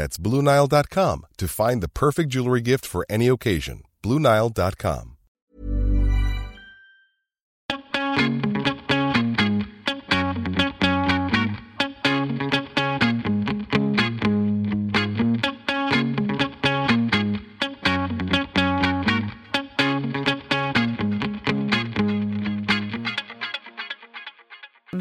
That's BlueNile.com to find the perfect jewelry gift for any occasion. BlueNile.com.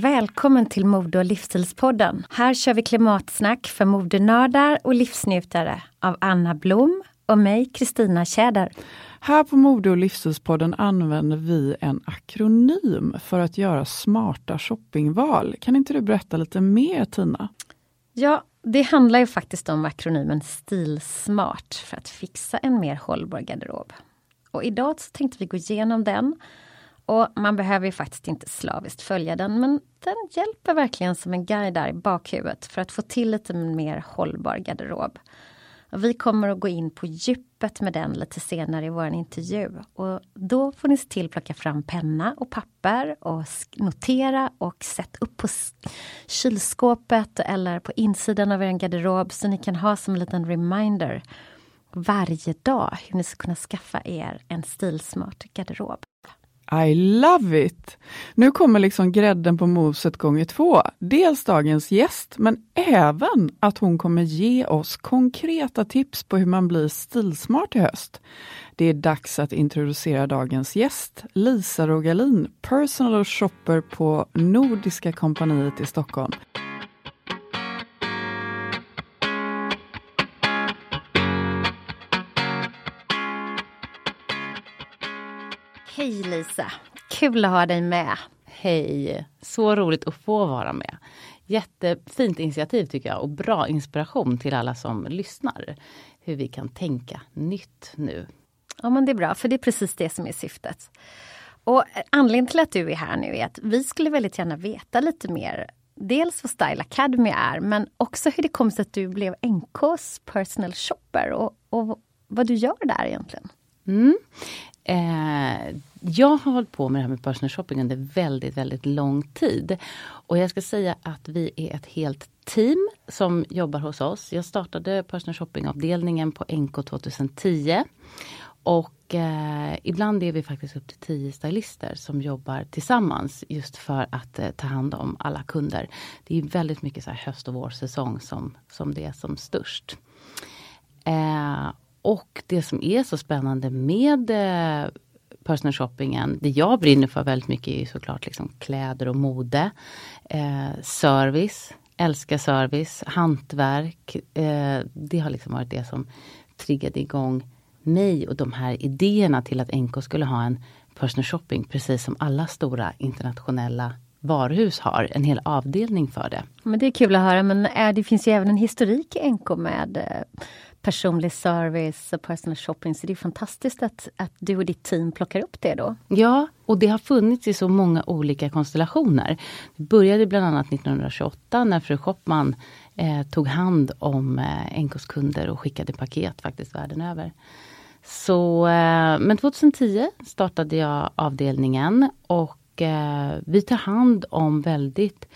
Välkommen till Mode och livsstilspodden. Här kör vi klimatsnack för modenördar och livsnjutare av Anna Blom och mig, Kristina Tjäder. Här på Mode och livsstilspodden använder vi en akronym för att göra smarta shoppingval. Kan inte du berätta lite mer Tina? Ja, det handlar ju faktiskt om akronymen Stilsmart för att fixa en mer hållbar garderob. Och idag tänkte vi gå igenom den och man behöver ju faktiskt inte slaviskt följa den, men den hjälper verkligen som en guide där i bakhuvudet för att få till lite mer hållbar garderob. Och vi kommer att gå in på djupet med den lite senare i vår intervju. Och då får ni se till att plocka fram penna och papper och notera och sätt upp på kylskåpet eller på insidan av er garderob så ni kan ha som en liten reminder varje dag hur ni ska kunna skaffa er en stilsmart garderob. I love it! Nu kommer liksom grädden på moset gånger två. Dels dagens gäst, men även att hon kommer ge oss konkreta tips på hur man blir stilsmart i höst. Det är dags att introducera dagens gäst, Lisa Rogalin, personal shopper på Nordiska kompaniet i Stockholm. Hej Lisa! Kul att ha dig med. Hej! Så roligt att få vara med. Jättefint initiativ tycker jag och bra inspiration till alla som lyssnar. Hur vi kan tänka nytt nu. Ja men det är bra, för det är precis det som är syftet. Och anledningen till att du är här nu är att vi skulle väldigt gärna veta lite mer Dels vad Style Academy är, men också hur det kom sig att du blev NKs personal shopper och, och vad du gör där egentligen. Mm. Eh, jag har hållit på med det här med personal shopping under väldigt, väldigt lång tid. Och jag ska säga att vi är ett helt team som jobbar hos oss. Jag startade personal shopping-avdelningen på NK 2010. Och eh, ibland är vi faktiskt upp till tio stylister som jobbar tillsammans just för att eh, ta hand om alla kunder. Det är väldigt mycket så höst och vårsäsong som, som det är som störst. Eh, och det som är så spännande med eh, personal shoppingen, det jag brinner för väldigt mycket är såklart liksom kläder och mode. Eh, service, älskar service, hantverk. Eh, det har liksom varit det som triggade igång mig och de här idéerna till att NK skulle ha en personal shopping precis som alla stora internationella varuhus har en hel avdelning för det. Men Det är kul att höra men är, det finns ju även en historik i NK med eh, personlig service och personal shopping. Så det är fantastiskt att, att du och ditt team plockar upp det då. Ja, och det har funnits i så många olika konstellationer. Det började bland annat 1928 när fru Schoppman eh, tog hand om eh, NKs kunder och skickade paket faktiskt världen över. Så, eh, men 2010 startade jag avdelningen och eh, vi tar hand om väldigt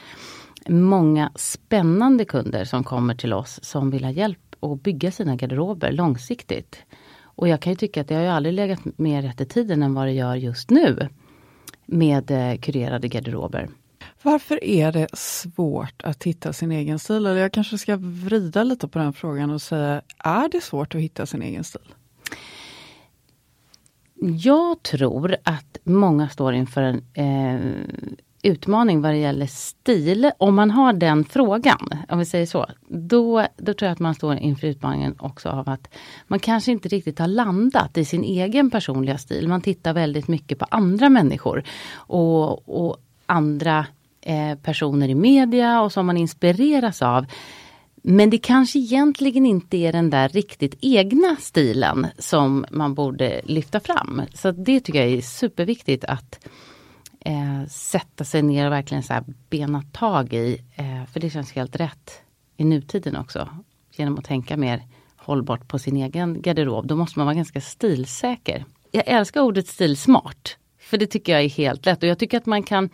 många spännande kunder som kommer till oss som vill ha hjälp att bygga sina garderober långsiktigt. Och jag kan ju tycka att det har ju aldrig legat mer rätt i tiden än vad det gör just nu med eh, kurerade garderober. Varför är det svårt att hitta sin egen stil? Eller jag kanske ska vrida lite på den frågan och säga, är det svårt att hitta sin egen stil? Jag tror att många står inför en eh, utmaning vad det gäller stil. Om man har den frågan, om vi säger så, då, då tror jag att man står inför utmaningen också av att man kanske inte riktigt har landat i sin egen personliga stil. Man tittar väldigt mycket på andra människor och, och andra eh, personer i media och som man inspireras av. Men det kanske egentligen inte är den där riktigt egna stilen som man borde lyfta fram. Så det tycker jag är superviktigt att eh, sätta sig ner och verkligen så här bena tag i. Eh, för det känns helt rätt i nutiden också. Genom att tänka mer hållbart på sin egen garderob. Då måste man vara ganska stilsäker. Jag älskar ordet stilsmart. För det tycker jag är helt lätt och jag tycker att man kan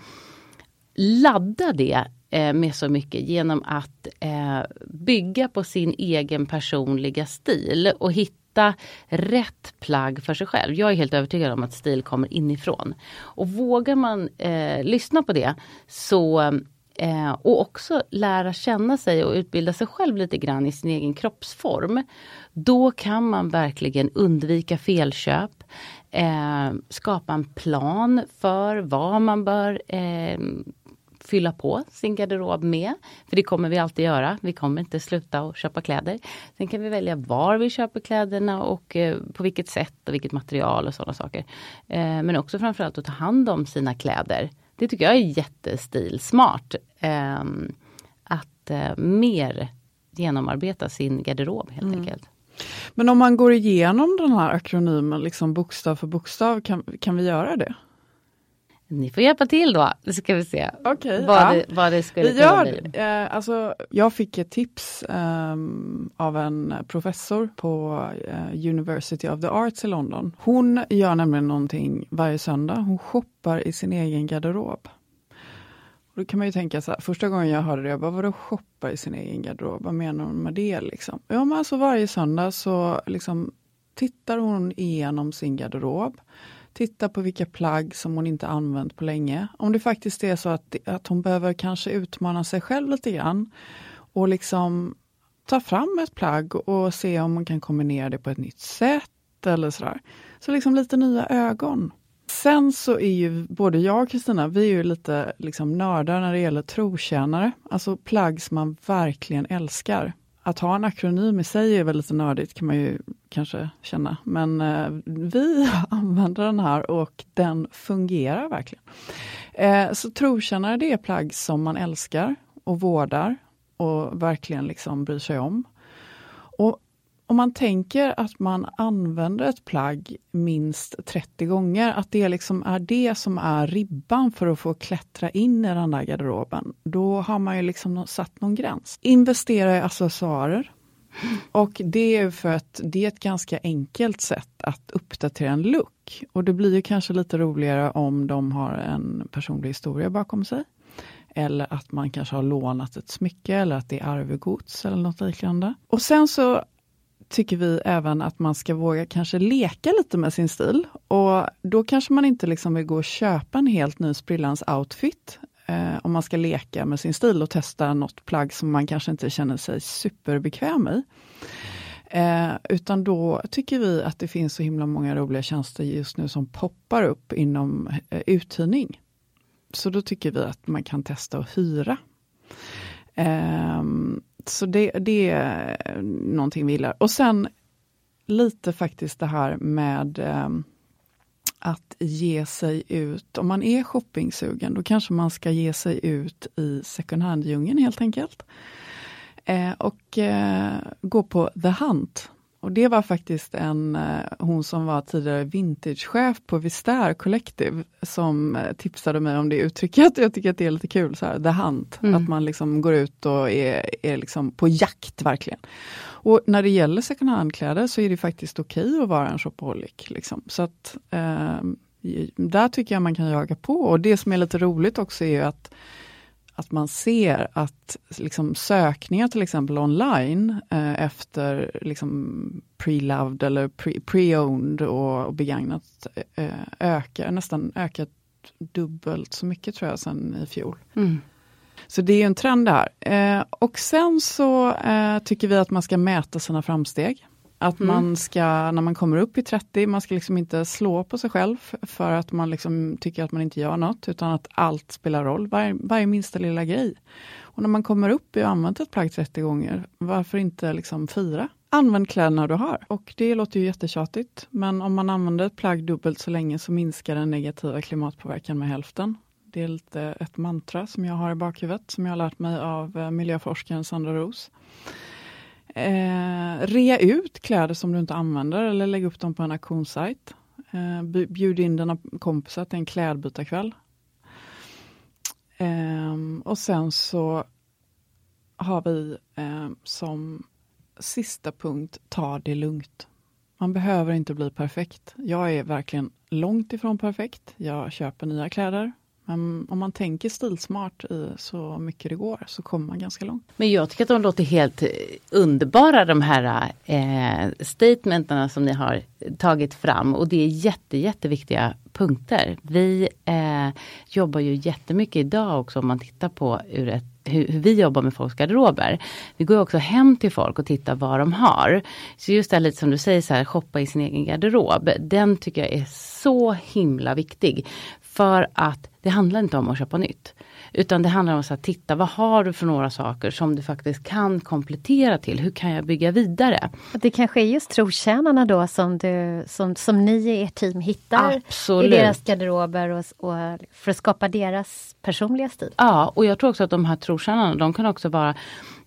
ladda det eh, med så mycket genom att eh, bygga på sin egen personliga stil och hitta rätt plagg för sig själv. Jag är helt övertygad om att stil kommer inifrån. Och vågar man eh, lyssna på det så eh, och också lära känna sig och utbilda sig själv lite grann i sin egen kroppsform. Då kan man verkligen undvika felköp. Eh, skapa en plan för vad man bör eh, fylla på sin garderob med. För det kommer vi alltid göra. Vi kommer inte sluta att köpa kläder. Sen kan vi välja var vi köper kläderna och eh, på vilket sätt och vilket material och sådana saker. Eh, men också framförallt att ta hand om sina kläder. Det tycker jag är jättestilsmart. Eh, att eh, mer genomarbeta sin garderob helt mm. enkelt. Men om man går igenom den här akronymen liksom bokstav för bokstav, kan, kan vi göra det? Ni får hjälpa till då, så ska vi se okay, vad, ja. det, vad det skulle kunna bli. Eh, alltså, jag fick ett tips eh, av en professor på eh, University of the Arts i London. Hon gör nämligen någonting varje söndag. Hon shoppar i sin egen garderob. Och då kan man ju tänka så här, första gången jag hörde det, jag bara, vadå shoppa i sin egen garderob? Vad menar hon med det? Liksom? Ja, men alltså varje söndag så liksom tittar hon igenom sin garderob titta på vilka plagg som hon inte använt på länge. Om det faktiskt är så att, att hon behöver kanske utmana sig själv lite grann och liksom ta fram ett plagg och se om man kan kombinera det på ett nytt sätt eller sådär. Så liksom lite nya ögon. Sen så är ju både jag och Kristina, vi är ju lite liksom nördar när det gäller trotjänare. Alltså plagg som man verkligen älskar att ha en akronym i sig är väl lite nördigt kan man ju kanske känna. Men eh, vi använder den här och den fungerar verkligen. Eh, så trotjänare det är plagg som man älskar och vårdar och verkligen liksom bryr sig om. Om man tänker att man använder ett plagg minst 30 gånger, att det liksom är det som är ribban för att få klättra in i den där garderoben, då har man ju liksom satt någon gräns. Investera i accessoarer. Och det är för att det är ett ganska enkelt sätt att uppdatera en look. Och det blir ju kanske lite roligare om de har en personlig historia bakom sig. Eller att man kanske har lånat ett smycke eller att det är arvegods eller något liknande. Och sen så tycker vi även att man ska våga kanske leka lite med sin stil. Och då kanske man inte liksom vill gå och köpa en helt ny sprillans outfit. Eh, om man ska leka med sin stil och testa något plagg som man kanske inte känner sig superbekväm i. Eh, utan då tycker vi att det finns så himla många roliga tjänster just nu som poppar upp inom eh, uthyrning. Så då tycker vi att man kan testa att hyra. Um, så det, det är någonting vi gillar. Och sen lite faktiskt det här med eh, att ge sig ut. Om man är shoppingsugen, då kanske man ska ge sig ut i second hand-djungeln helt enkelt. Eh, och eh, gå på The Hunt och det var faktiskt en, eh, hon som var tidigare vintagechef på Vistair Collective som eh, tipsade mig om det uttrycket. Jag tycker att det är lite kul, så här, the hunt. Mm. Att man liksom går ut och är, är liksom på jakt verkligen. Och när det gäller second hand-kläder så är det faktiskt okej okay att vara en shopaholic. Liksom. Så att eh, där tycker jag man kan jaga på. Och det som är lite roligt också är att att man ser att liksom, sökningar till exempel online eh, efter liksom, pre-loved eller pre-owned och, och begagnat eh, ökar, nästan ökat dubbelt så mycket tror jag sen i fjol. Mm. Så det är en trend där. Eh, och sen så eh, tycker vi att man ska mäta sina framsteg. Att mm. man ska, när man kommer upp i 30, man ska liksom inte slå på sig själv för att man liksom tycker att man inte gör något, utan att allt spelar roll, varje, varje minsta lilla grej. Och när man kommer upp i och använt ett plagg 30 gånger, varför inte liksom fira? Använd kläderna du har. Och det låter ju jättetjatigt, men om man använder ett plagg dubbelt så länge så minskar den negativa klimatpåverkan med hälften. Det är lite ett mantra som jag har i bakhuvudet, som jag har lärt mig av eh, miljöforskaren Sandra Ros. Eh, rea ut kläder som du inte använder eller lägg upp dem på en auktionssajt. Eh, bjud in dina kompisar till en klädbytarkväll. Eh, och sen så har vi eh, som sista punkt, ta det lugnt. Man behöver inte bli perfekt. Jag är verkligen långt ifrån perfekt. Jag köper nya kläder men om man tänker stilsmart i så mycket det går så kommer man ganska långt. Men jag tycker att de låter helt underbara de här eh, statementerna som ni har tagit fram och det är jätte, jätteviktiga punkter. Vi eh, jobbar ju jättemycket idag också om man tittar på ur ett hur, hur, vi jobbar med folks garderober. Vi går också hem till folk och tittar vad de har. Så just det här lite som du säger, så här, shoppa i sin egen garderob. Den tycker jag är så himla viktig. För att det handlar inte om att köpa nytt. Utan det handlar om att titta, vad har du för några saker som du faktiskt kan komplettera till? Hur kan jag bygga vidare? Det kanske är just trotjänarna då som, du, som, som ni i ert team hittar Absolut. i deras garderober och, och, för att skapa deras personliga stil. Ja, och jag tror också att de här trotjänarna, de kan också vara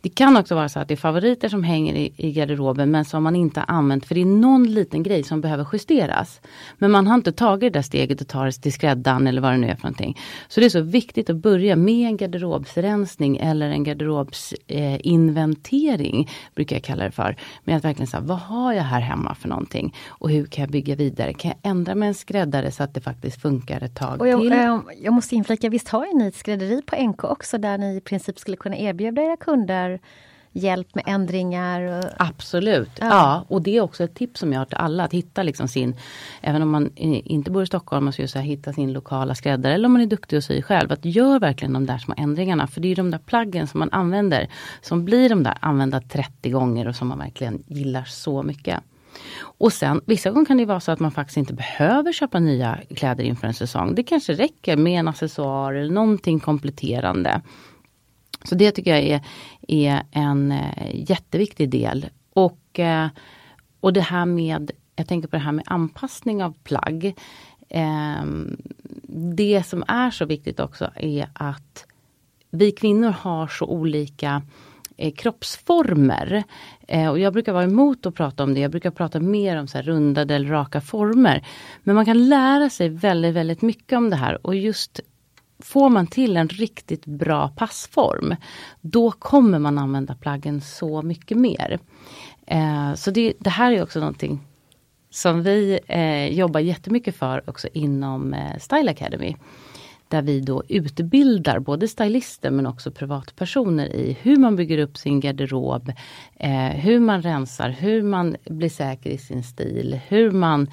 det kan också vara så att det är favoriter som hänger i, i garderoben men som man inte har använt för det är någon liten grej som behöver justeras. Men man har inte tagit det där steget och tar det till skräddaren eller vad det nu är för någonting. Så det är så viktigt att börja med en garderobsrensning eller en garderobsinventering, eh, brukar jag kalla det för. Med att verkligen säga, vad har jag här hemma för någonting? Och hur kan jag bygga vidare? Kan jag ändra med en skräddare så att det faktiskt funkar ett tag och jag, till? Jag, jag måste inflika, visst har ni ett skrädderi på NK också där ni i princip skulle kunna erbjuda era kunder hjälp med ändringar? Absolut, ja. ja. Och det är också ett tips som jag har till alla att hitta liksom sin, även om man inte bor i Stockholm, man ska så här, hitta sin lokala skräddare eller om man är duktig att sy själv. Att gör verkligen de där små ändringarna för det är de där plaggen som man använder som blir de där använda 30 gånger och som man verkligen gillar så mycket. Och sen vissa gånger kan det vara så att man faktiskt inte behöver köpa nya kläder inför en säsong. Det kanske räcker med en accessoar eller någonting kompletterande. Så det tycker jag är, är en eh, jätteviktig del. Och, eh, och det här med, jag tänker på det här med anpassning av plagg. Ehm, det som är så viktigt också är att vi kvinnor har så olika eh, kroppsformer. Eh, och jag brukar vara emot att prata om det. Jag brukar prata mer om så här rundade eller raka former. Men man kan lära sig väldigt, väldigt mycket om det här och just får man till en riktigt bra passform, då kommer man använda plaggen så mycket mer. Eh, så det, det, här är också någonting som vi eh, jobbar jättemycket för också inom eh, Style Academy där vi då utbildar både stylister men också privatpersoner i hur man bygger upp sin garderob, eh, hur man rensar, hur man blir säker i sin stil, hur man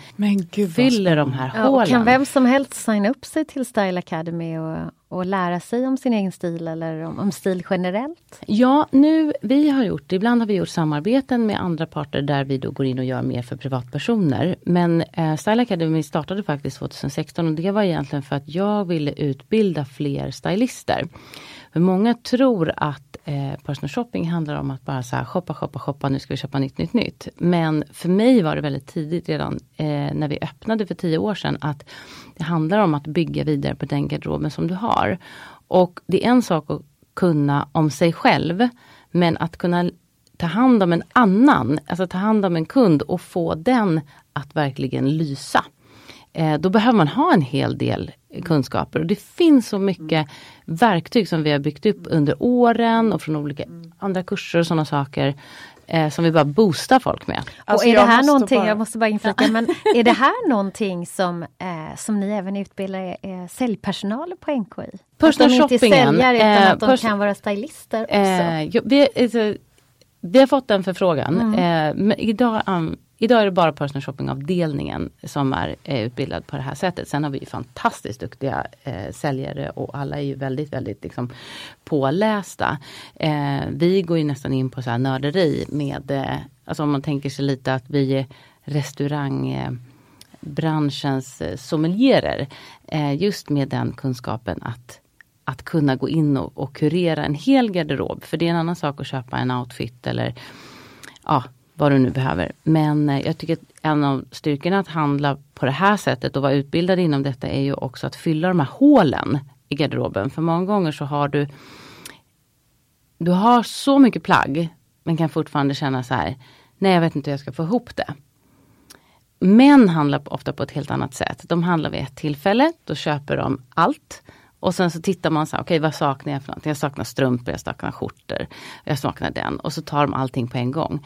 Gud, fyller de här ja, hålen. Kan vem som helst signa upp sig till Style Academy och, och lära sig om sin egen stil eller om, om, stil generellt? Ja, nu vi har gjort, ibland har vi gjort samarbeten med andra parter där vi då går in och gör mer för privatpersoner. Men eh, Style Academy startade faktiskt 2016 och det var egentligen för att jag ville utbilda fler stylister. För många tror att eh, personal shopping handlar om att bara så här, shoppa, shoppa, shoppa, nu ska vi köpa nytt, nytt, nytt. Men för mig var det väldigt tidigt redan eh, när vi öppnade för tio år sedan att det handlar om att bygga vidare på den garderoben som du har. Och det är en sak att kunna om sig själv, men att kunna ta hand om en annan, alltså ta hand om en kund och få den att verkligen lysa. Eh, då behöver man ha en hel del kunskaper och det finns så mycket verktyg som vi har byggt upp under åren och från olika andra kurser och sådana saker eh, som vi bara boostar folk med. Alltså, och är det här någonting, bara... jag måste bara inflika, men är det här någonting som, eh, som ni även utbildar eh, säljpersonal på NKI? Personal att de inte är säljare utan eh, att de kan vara stylister också? Eh, vi, alltså, vi har fått en förfrågan. Mm. Eh, men idag um, Idag är det bara personal shopping-avdelningen som är eh, utbildad på det här sättet. Sen har vi fantastiskt duktiga eh, säljare och alla är ju väldigt, väldigt liksom, pålästa. Eh, vi går ju nästan in på så här nörderi med, eh, alltså om man tänker sig lite att vi är restaurangbranschens eh, sommelierer. Eh, just med den kunskapen att att kunna gå in och, och kurera en hel garderob. För det är en annan sak att köpa en outfit eller ja, vad du nu behöver. Men eh, jag tycker att en av styrkorna att handla på det här sättet och vara utbildad inom detta är ju också att fylla de här hålen i garderoben. För många gånger så har du Du har så mycket plagg men kan fortfarande känna så här Nej jag vet inte hur jag ska få ihop det. Män handlar ofta på ett helt annat sätt. De handlar vid ett tillfälle, då köper de allt. Och sen så tittar man så här, okej okay, vad saknar jag för någonting? Jag saknar strumpor, jag saknar skjortor, jag saknar den. Och så tar de allting på en gång.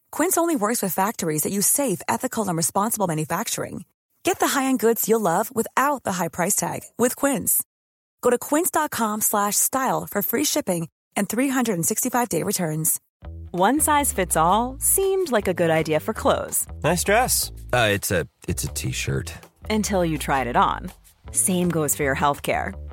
Quince only works with factories that use safe, ethical, and responsible manufacturing. Get the high-end goods you'll love without the high price tag with Quince. Go to quince.com/style for free shipping and 365-day returns. One size fits all seemed like a good idea for clothes. Nice dress. Uh, it's a it's a t-shirt. Until you tried it on. Same goes for your health care.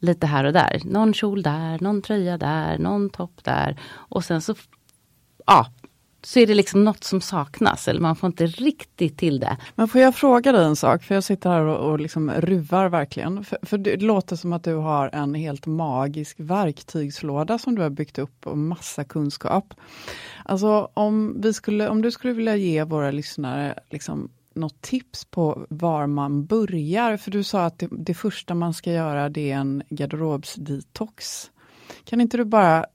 lite här och där. Någon kjol där, någon tröja där, någon topp där. Och sen så, ja, så är det liksom något som saknas eller man får inte riktigt till det. Men får jag fråga dig en sak, för jag sitter här och, och liksom ruvar verkligen. För, för det låter som att du har en helt magisk verktygslåda som du har byggt upp och massa kunskap. Alltså om, vi skulle, om du skulle vilja ge våra lyssnare liksom något tips på var man börjar? För du sa att det, det första man ska göra det är en garderobsdetox. Kan inte du bara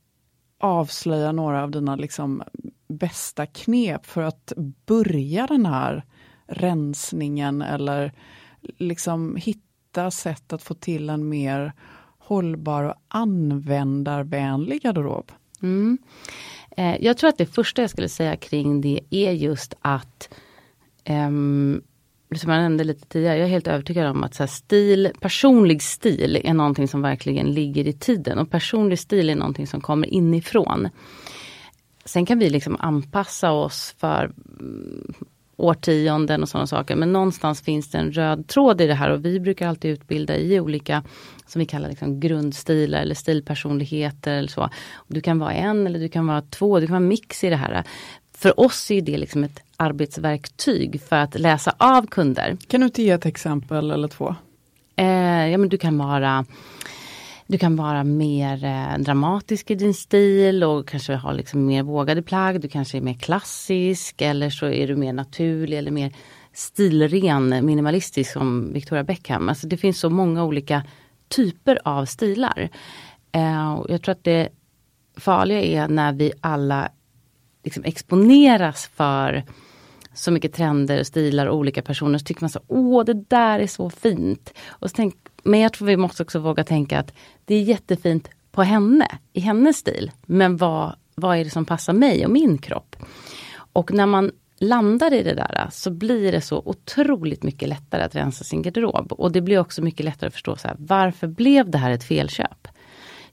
avslöja några av dina liksom bästa knep för att börja den här rensningen eller liksom hitta sätt att få till en mer hållbar och användarvänlig garderob? Mm. Eh, jag tror att det första jag skulle säga kring det är just att ehm, som jag nämnde lite tidigare, jag är helt övertygad om att så stil, personlig stil är någonting som verkligen ligger i tiden och personlig stil är någonting som kommer inifrån. Sen kan vi liksom anpassa oss för mm, årtionden och sådana saker. Men någonstans finns det en röd tråd i det här och vi brukar alltid utbilda i olika som vi kallar liksom grundstilar eller stilpersonligheter. Eller så. Du kan vara en eller du kan vara två, du kan vara mix i det här. För oss är det liksom ett arbetsverktyg för att läsa av kunder. Kan du inte ge ett exempel eller två? Eh, ja, men du kan vara du kan vara mer eh, dramatisk i din stil och kanske ha liksom mer vågade plagg. Du kanske är mer klassisk eller så är du mer naturlig eller mer stilren, minimalistisk som Victoria Beckham. Alltså det finns så många olika typer av stilar. Eh, jag tror att det farliga är när vi alla liksom exponeras för så mycket trender, stilar och olika personer. Så tycker man så, åh det där är så fint. Och så tänk, men jag tror vi måste också våga tänka att det är jättefint på henne, i hennes stil. Men vad, vad är det som passar mig och min kropp? Och när man landar i det där så blir det så otroligt mycket lättare att rensa sin garderob. Och det blir också mycket lättare att förstå så här, varför blev det här ett felköp?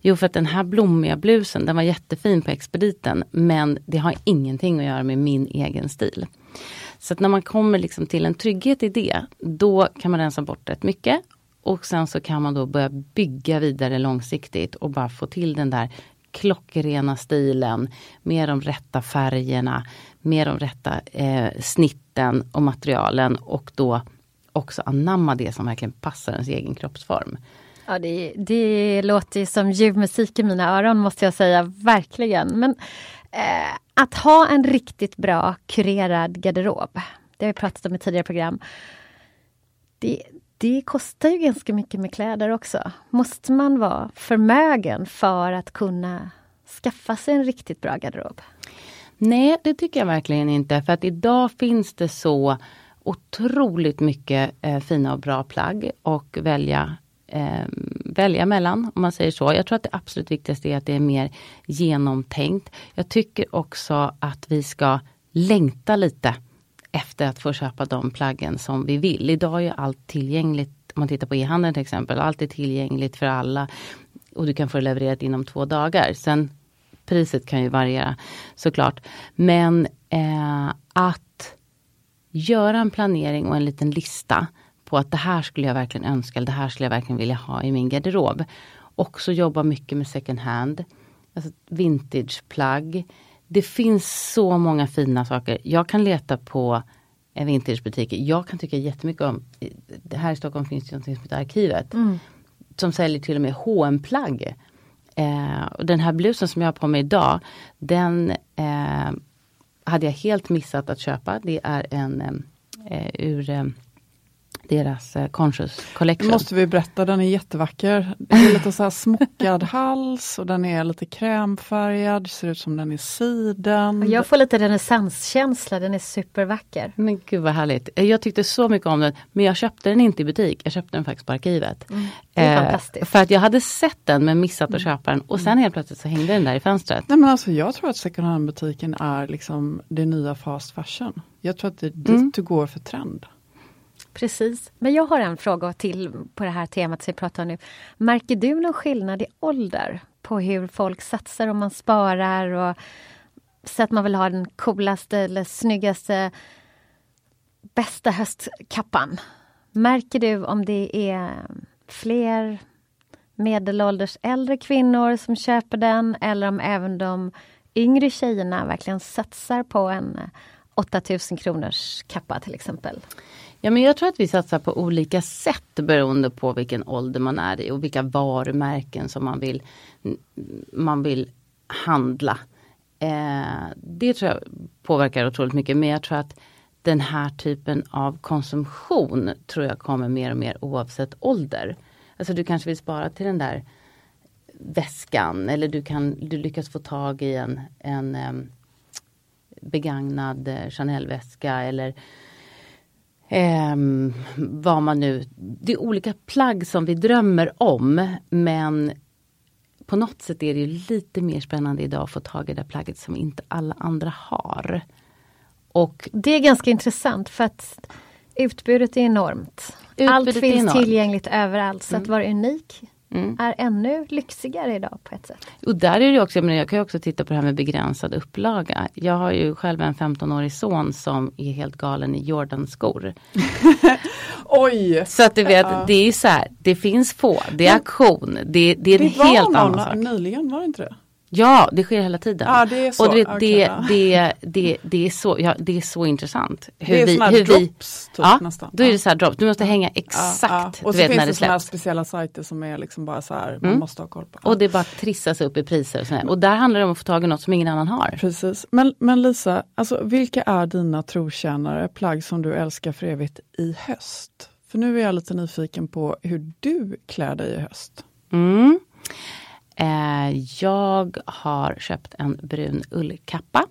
Jo, för att den här blommiga blusen, den var jättefin på expediten, men det har ingenting att göra med min egen stil. Så att när man kommer liksom till en trygghet i det, då kan man rensa bort rätt mycket. Och sen så kan man då börja bygga vidare långsiktigt och bara få till den där klockrena stilen med de rätta färgerna, med de rätta eh, snitten och materialen och då också anamma det som verkligen passar ens egen kroppsform. Ja, det, det låter som ljuv musik i mina öron måste jag säga, verkligen. Men eh, att ha en riktigt bra kurerad garderob, det har vi pratat om i tidigare program. Det, det kostar ju ganska mycket med kläder också. Måste man vara förmögen för att kunna skaffa sig en riktigt bra garderob? Nej, det tycker jag verkligen inte. För att idag finns det så otroligt mycket eh, fina och bra plagg och välja eh, välja mellan, om man säger så. Jag tror att det absolut viktigaste är att det är mer genomtänkt. Jag tycker också att vi ska längta lite efter att få köpa de plaggen som vi vill. Idag är allt tillgängligt, om man tittar på e-handeln till exempel, allt är tillgängligt för alla. Och du kan få det levererat inom två dagar. Sen priset kan ju variera såklart. Men eh, att göra en planering och en liten lista på att det här skulle jag verkligen önska, det här skulle jag verkligen vilja ha i min garderob. Också jobba mycket med second hand, alltså vintageplagg. Det finns så många fina saker. Jag kan leta på en vintagebutiker. Jag kan tycka jättemycket om, här i Stockholm finns det något som heter Arkivet. Mm. Som säljer till och med hm plagg eh, och Den här blusen som jag har på mig idag, den eh, hade jag helt missat att köpa. Det är en eh, ur eh, deras eh, Conscious Collection. Det måste vi berätta, den är jättevacker. Det är lite så här smockad hals och den är lite krämfärgad, ser ut som den är siden. Jag får lite renässanskänsla, den är supervacker. Men gud vad härligt. Jag tyckte så mycket om den, men jag köpte den inte i butik, jag köpte den faktiskt på arkivet. Mm, det är eh, fantastiskt. För att jag hade sett den men missat att mm. köpa den och sen helt plötsligt så hängde den där i fönstret. Nej men alltså jag tror att second hand butiken är liksom det nya fast fashion. Jag tror att det är dit mm. du går för trend. Precis. Men jag har en fråga till på det här temat som vi pratar om nu. Märker du någon skillnad i ålder på hur folk satsar om man sparar och så att man vill ha den coolaste eller snyggaste bästa höstkappan? Märker du om det är fler medelålders äldre kvinnor som köper den eller om även de yngre tjejerna verkligen satsar på en 8000 kronors kappa till exempel? Ja, men jag tror att vi satsar på olika sätt beroende på vilken ålder man är i och vilka varumärken som man vill, man vill handla. Eh, det tror jag påverkar otroligt mycket men jag tror att den här typen av konsumtion tror jag kommer mer och mer oavsett ålder. Alltså du kanske vill spara till den där väskan eller du, kan, du lyckas få tag i en, en eh, begagnad Chanel-väska eller eh, vad man nu... Det är olika plagg som vi drömmer om men på något sätt är det lite mer spännande idag att få tag i det plagget som inte alla andra har. Och Det är ganska intressant för att utbudet är enormt. Utbudet Allt finns enormt. tillgängligt överallt så att Mm. vara unik Mm. är ännu lyxigare idag på ett sätt. Och där är det också, jag, menar, jag kan ju också titta på det här med begränsad upplaga. Jag har ju själv en 15-årig son som är helt galen i Jordan-skor. Oj! Så att du vet, Ja. det är så här, det finns få, det är auktion, det, det är en Det var helt någon annan sak. nyligen, var det inte det? Ja, det sker hela tiden. Ja, det är så. Och du vet, Okej, det, ja. det, det, det, är så, ja, det är så intressant. Hur det är vi, vi, drops typ, ja, nästan. då är det så här drops. Du måste hänga exakt, ja. Och så vet finns det det släpps. speciella sajter som är liksom bara så här, man Mm. måste ha koll på. Och det bara trissas upp i priser. Och, sådär. och där handlar det om att få tag i något som ingen annan har. Precis. Men, men Lisa, alltså, vilka är dina trotjänare, plagg som du älskar för evigt i höst? För nu är jag lite nyfiken på hur du klär dig i höst. Mm. Eh, jag har köpt en brun ullkappa.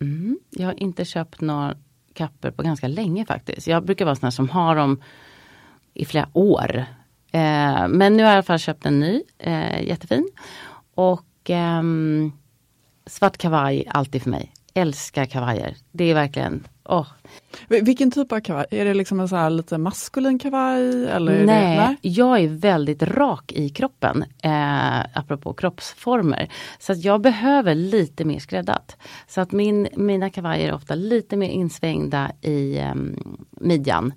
Mm. Jag har inte köpt några kappor på ganska länge faktiskt. Jag brukar vara sån här som har dem i flera år. Eh, men nu har jag i alla fall köpt en ny, eh, jättefin. Och ehm, svart kavaj, alltid för mig. Älskar kavajer. Det är verkligen, Vil- Vilken typ av kavaj? Är det liksom en så lite maskulin kavaj? Eller Nej, Det, nej? jag är väldigt rak i kroppen. Eh, apropå kroppsformer. Så att jag behöver lite mer skräddat. Så att min, mina kavajer är ofta lite mer insvängda i ehm, midjan.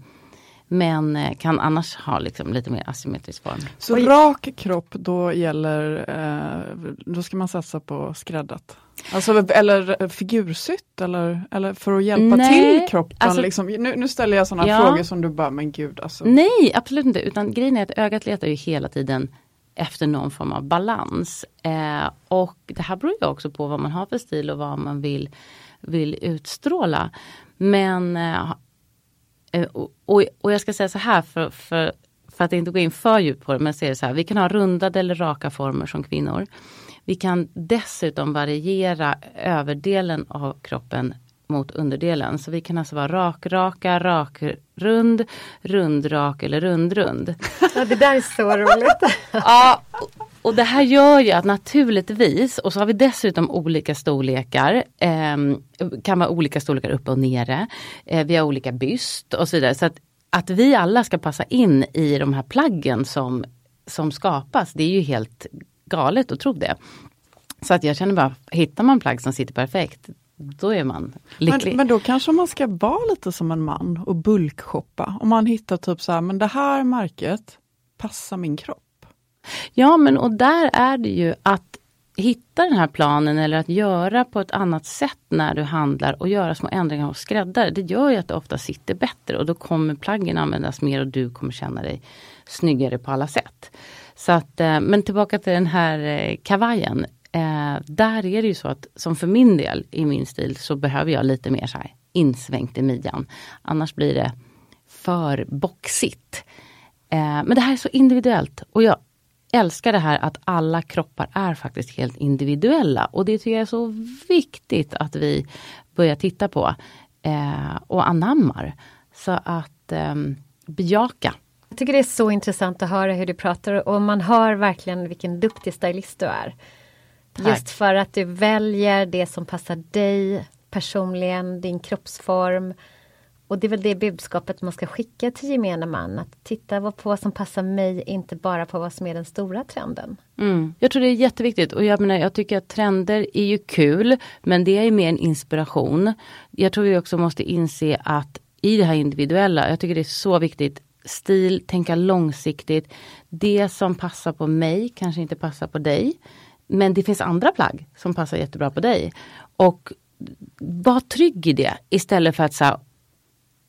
Men eh, kan annars ha liksom lite mer asymmetrisk form. Så rak kropp, då gäller, eh, då ska man satsa på skräddat? Alltså, eller figursytt eller, eller för att hjälpa Nej, till kroppen? alltså- liksom. nu, nu ställer jag sådana Ja. frågor som du bara, men gud alltså. Nej, absolut inte. Utan grejen är att ögat letar ju hela tiden efter någon form av balans. Eh, och det här beror ju också på vad man har för stil och vad man vill, vill utstråla. Men eh, eh, och, och, och jag ska säga så här för, för, för att inte gå in för djupt på det, men säger så här, vi kan ha rundade eller raka former som kvinnor. Vi kan dessutom variera överdelen av kroppen mot underdelen. Så vi kan alltså vara rak-raka, rak-rund, rund-rak eller rund-rund. Ja, det där är så roligt. Ja, och- det här gör ju att naturligtvis, och så har vi dessutom olika storlekar, ehm, kan vara olika storlekar uppe och nere. Eh, vi har olika byst och så vidare. Så att, att vi alla ska passa in i de här plaggen som, som skapas, det är ju helt galet att tro det. Så att jag känner bara, hittar man plagg som sitter perfekt, då är man lycklig. Men, men då kanske man ska vara lite som en man och bulkshoppa. Om man hittar typ så här, men det här märket passar min kropp. Ja men och där är det ju att hitta den här planen eller att göra på ett annat sätt när du handlar och göra små ändringar hos skräddare. Det gör ju att det ofta sitter bättre och då kommer plaggen användas mer och du kommer känna dig snyggare på alla sätt. Så att, eh, men tillbaka till den här eh, kavajen. Eh, där är det ju så att som för min del i min stil så behöver jag lite mer så här insvängt i midjan. Annars blir det för boxigt. Men det här är så individuellt och jag älskar det här att alla kroppar är faktiskt helt individuella och det tycker jag är så viktigt att vi börjar titta på eh, och anammar. Så att eh, bejaka. Jag tycker det är så intressant att höra hur du pratar och man hör verkligen vilken duktig stylist du är. Tack. Just för att du väljer det som passar dig personligen, din kroppsform. Och det är väl det budskapet man ska skicka till gemene man. Att titta på vad som passar mig, inte bara på vad som är den stora trenden. Mm. Jag tror det är jätteviktigt och jag menar jag tycker att trender är ju kul men det är mer en inspiration. Jag tror vi också måste inse att i det här individuella, jag tycker det är så viktigt stil, tänka långsiktigt. Det som passar på mig kanske inte passar på dig. Men det finns andra plagg som passar jättebra på dig. Och var trygg i det istället för att säga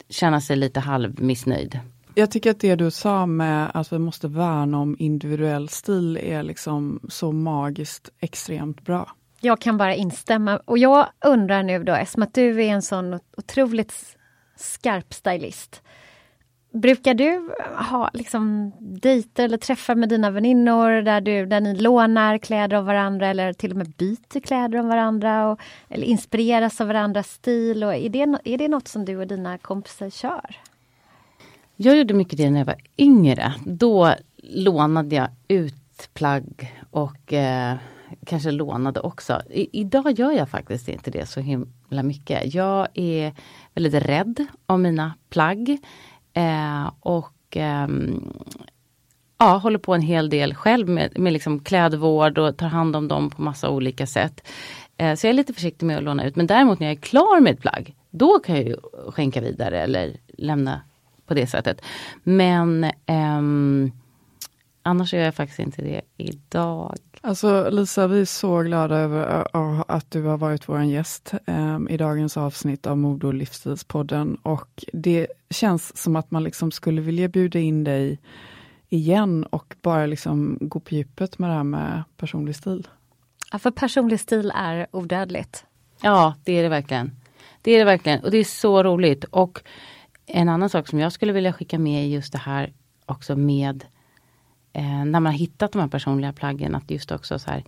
känna sig lite halvmissnöjd. Jag tycker att det du sa med att vi måste värna om individuell stil är liksom så magiskt extremt bra. Jag kan bara instämma. Och jag undrar nu då, eftersom att du är en sån otroligt skarp stylist. Brukar du ha liksom dejter eller träffar med dina väninnor där, du, där ni lånar kläder av varandra eller till och med byter kläder av varandra? Och, eller inspireras av varandras stil? Och är, det, är det något som du och dina kompisar kör? Jag gjorde mycket det när jag var yngre. Då lånade jag ut plagg Och eh, kanske lånade också. I, idag gör jag faktiskt inte det så himla mycket. Jag är väldigt rädd om mina plagg. Eh, och eh, ja, håller på en hel del själv med, med liksom klädvård och tar hand om dem på massa olika sätt. Eh, så jag är lite försiktig med att låna ut. Men däremot när jag är klar med ett plagg, då kan jag ju skänka vidare eller lämna på det sättet. Men ehm, annars gör jag faktiskt inte det idag. Alltså Lisa, vi är så glada över att du har varit vår gäst eh, i dagens avsnitt av Mode och livsstilspodden. Och det känns som att man liksom skulle vilja bjuda in dig igen och bara liksom gå på djupet med det här med personlig stil. Ja, för personlig stil är odödligt. Ja, det är det verkligen. Det är det verkligen och det är så roligt. Och en annan sak som jag skulle vilja skicka med är just det här också med eh, när man har hittat de här personliga plaggen, att just också så här,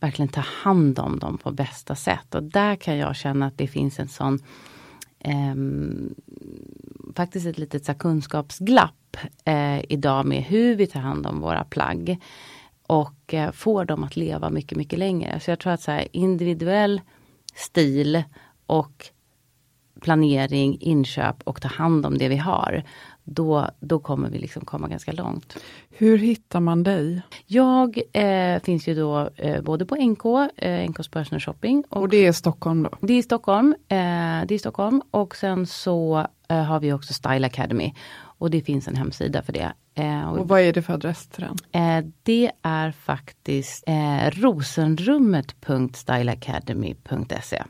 verkligen ta hand om dem på bästa sätt. Och där kan jag känna att det finns en sån eh, faktiskt ett litet så kunskapsglapp eh, idag med hur vi tar hand om våra plagg. Och eh, får dem att leva mycket, mycket längre. Så jag tror att så här, individuell stil och planering, inköp och ta hand om det vi har. Då, då kommer vi liksom komma ganska långt. Hur hittar man dig? Jag eh, finns ju då eh, både på NK, eh, NKs Personal Shopping. Och, och, det är Stockholm då? Det är Stockholm. Eh, det är Stockholm och sen så eh, har vi också Style Academy. Och det finns en hemsida för det. Eh, och, och vad är det för adress till den? det är faktiskt rosenrummet.styleacademy.se.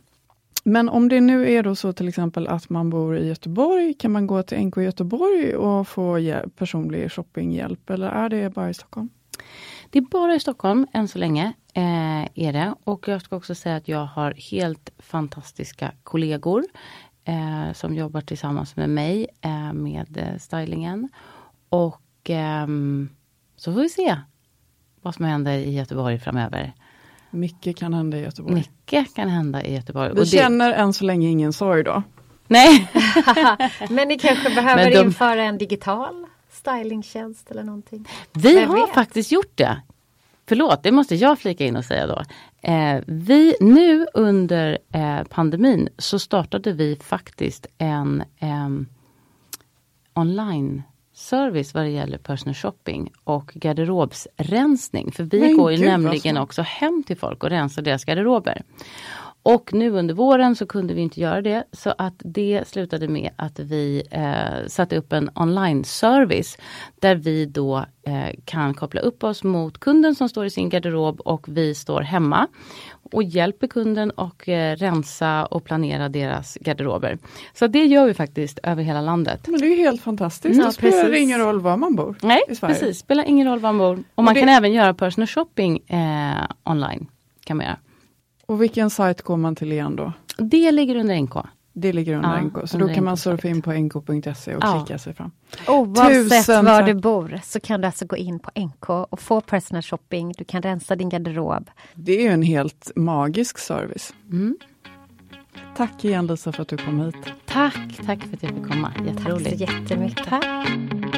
Men om det nu är då så till exempel att man bor i Göteborg, kan man gå till NK Göteborg och få personlig shoppinghjälp eller är det bara i Stockholm? Det är bara i Stockholm än så länge. Eh, är det. Och jag ska också säga att jag har helt fantastiska kollegor eh, som jobbar tillsammans med mig eh, med eh, stylingen. Och ehm, så får vi se vad som händer i Göteborg framöver. Mycket kan hända i Göteborg. Mycket kan hända i Göteborg. Vi känner än så länge ingen sorg då. Nej. Men ni kanske behöver de... införa en digital stylingtjänst eller någonting? Vi Vem har vet? faktiskt gjort det. Förlåt, det måste jag flika in och säga då. Eh, vi, nu under eh, pandemin så startade vi faktiskt en eh, online service vad det gäller personal shopping och garderobsrensning. För vi Men går ju nämligen också hem till folk och rensar deras garderober. Och nu under våren så kunde vi inte göra det så att det slutade med att vi eh, satte upp en online-service där vi då eh, kan koppla upp oss mot kunden som står i sin garderob och vi står hemma och hjälper kunden och eh, rensa och planera deras garderober. Så det gör vi faktiskt över hela landet. Men det är helt fantastiskt. Ja, det spelar precis. ingen roll var man bor Nej, i Sverige. precis. spelar ingen roll var man bor. Och, och man det... kan även göra personal shopping eh, online. kan man göra. Och vilken sajt går man till igen då? Det ligger under NK. Det ligger under ja, NK, så då kan man surfa in på nk.se och ja. klicka sig fram. Oavsett Tusen var du bor så kan du alltså gå in på NK och få personal shopping. Du kan rensa din garderob. Det är ju en helt magisk service. Mm. Tack igen Lisa för att du kom hit. Tack, tack för att jag fick komma. Jätteroligt. Tack så jättemycket. Tack.